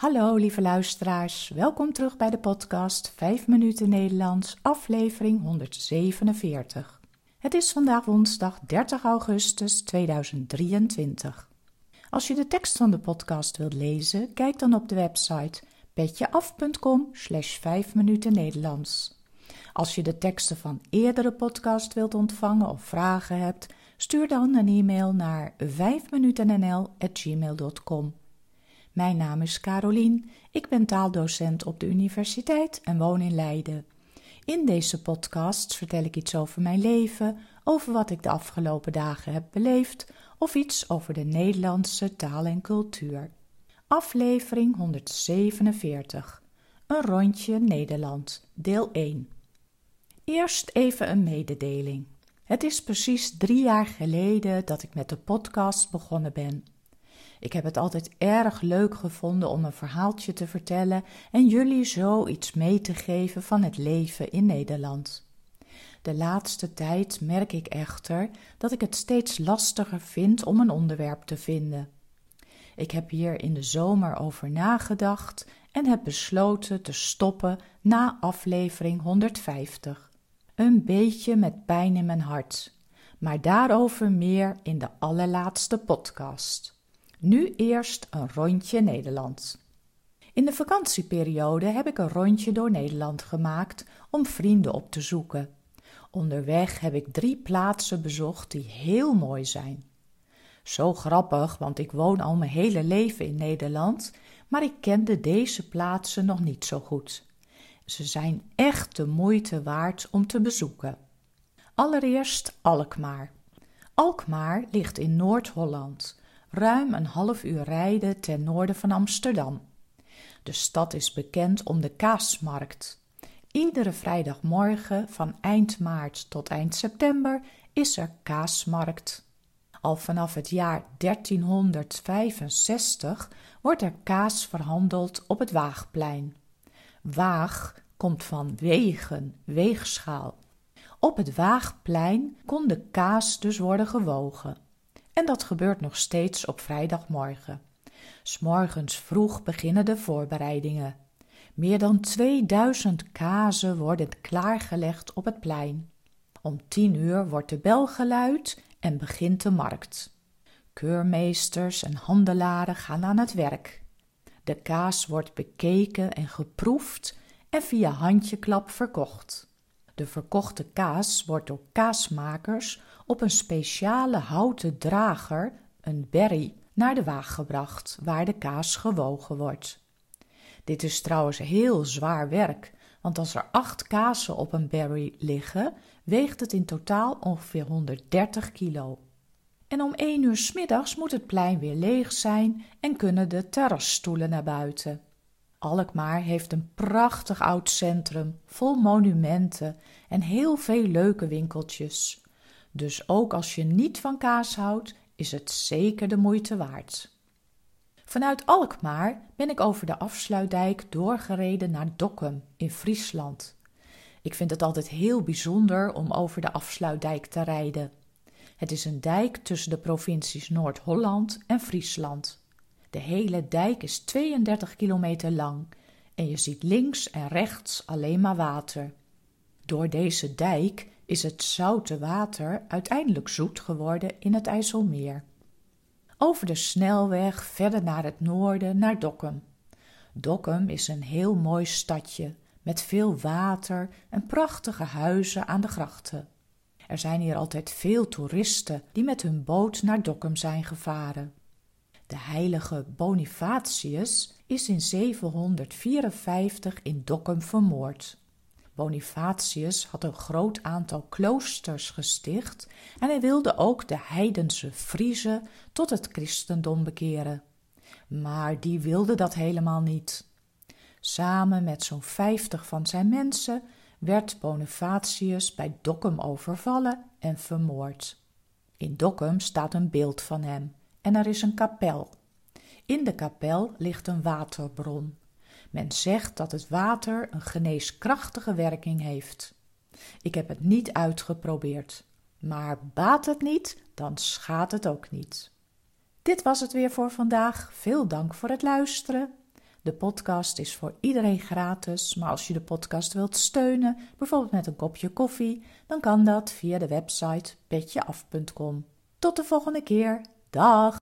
Hallo lieve luisteraars, welkom terug bij de podcast 5 minuten Nederlands, aflevering 147. Het is vandaag woensdag 30 augustus 2023. Als je de tekst van de podcast wilt lezen, kijk dan op de website petjeaf.com slash 5 minuten Nederlands. Als je de teksten van eerdere podcast wilt ontvangen of vragen hebt, stuur dan een e-mail naar 5minutennl.gmail.com. Mijn naam is Carolien, ik ben taaldocent op de universiteit en woon in Leiden. In deze podcast vertel ik iets over mijn leven, over wat ik de afgelopen dagen heb beleefd of iets over de Nederlandse taal en cultuur. Aflevering 147. Een rondje Nederland, deel 1. Eerst even een mededeling. Het is precies drie jaar geleden dat ik met de podcast begonnen ben. Ik heb het altijd erg leuk gevonden om een verhaaltje te vertellen en jullie zo iets mee te geven van het leven in Nederland. De laatste tijd merk ik echter dat ik het steeds lastiger vind om een onderwerp te vinden. Ik heb hier in de zomer over nagedacht en heb besloten te stoppen na aflevering 150. Een beetje met pijn in mijn hart, maar daarover meer in de allerlaatste podcast. Nu eerst een rondje Nederland. In de vakantieperiode heb ik een rondje door Nederland gemaakt om vrienden op te zoeken. Onderweg heb ik drie plaatsen bezocht die heel mooi zijn. Zo grappig, want ik woon al mijn hele leven in Nederland, maar ik kende deze plaatsen nog niet zo goed. Ze zijn echt de moeite waard om te bezoeken. Allereerst Alkmaar. Alkmaar ligt in Noord-Holland, ruim een half uur rijden ten noorden van Amsterdam. De stad is bekend om de kaasmarkt. Iedere vrijdagmorgen van eind maart tot eind september is er kaasmarkt. Al vanaf het jaar 1365 wordt er kaas verhandeld op het Waagplein. Waag komt van wegen, weegschaal. Op het Waagplein kon de kaas dus worden gewogen. En dat gebeurt nog steeds op vrijdagmorgen. S'morgens vroeg beginnen de voorbereidingen. Meer dan 2000 kazen worden klaargelegd op het plein. Om tien uur wordt de bel geluid en begint de markt. Keurmeesters en handelaren gaan aan het werk. De kaas wordt bekeken en geproefd en via handjeklap verkocht. De verkochte kaas wordt door kaasmakers op een speciale houten drager, een berry, naar de waag gebracht, waar de kaas gewogen wordt. Dit is trouwens heel zwaar werk, want als er acht kazen op een berry liggen, weegt het in totaal ongeveer 130 kilo. En om één uur s middags moet het plein weer leeg zijn en kunnen de terrasstoelen naar buiten. Alkmaar heeft een prachtig oud centrum, vol monumenten en heel veel leuke winkeltjes. Dus ook als je niet van kaas houdt, is het zeker de moeite waard. Vanuit Alkmaar ben ik over de afsluitdijk doorgereden naar Dokkum in Friesland. Ik vind het altijd heel bijzonder om over de afsluitdijk te rijden. Het is een dijk tussen de provincies Noord-Holland en Friesland. De hele dijk is 32 kilometer lang en je ziet links en rechts alleen maar water. Door deze dijk is het zoute water uiteindelijk zoet geworden in het IJsselmeer. Over de snelweg verder naar het noorden naar Dokkum. Dokkum is een heel mooi stadje met veel water en prachtige huizen aan de grachten. Er zijn hier altijd veel toeristen die met hun boot naar Dokkum zijn gevaren. De heilige Bonifatius is in 754 in Dokkum vermoord. Bonifatius had een groot aantal kloosters gesticht en hij wilde ook de heidense Friezen tot het christendom bekeren. Maar die wilden dat helemaal niet. Samen met zo'n vijftig van zijn mensen werd Bonifatius bij Dokkum overvallen en vermoord. In Dokkum staat een beeld van hem en er is een kapel. In de kapel ligt een waterbron. Men zegt dat het water een geneeskrachtige werking heeft. Ik heb het niet uitgeprobeerd, maar baat het niet, dan schaadt het ook niet. Dit was het weer voor vandaag. Veel dank voor het luisteren. De podcast is voor iedereen gratis, maar als je de podcast wilt steunen, bijvoorbeeld met een kopje koffie, dan kan dat via de website petjeaf.com. Tot de volgende keer. Dag!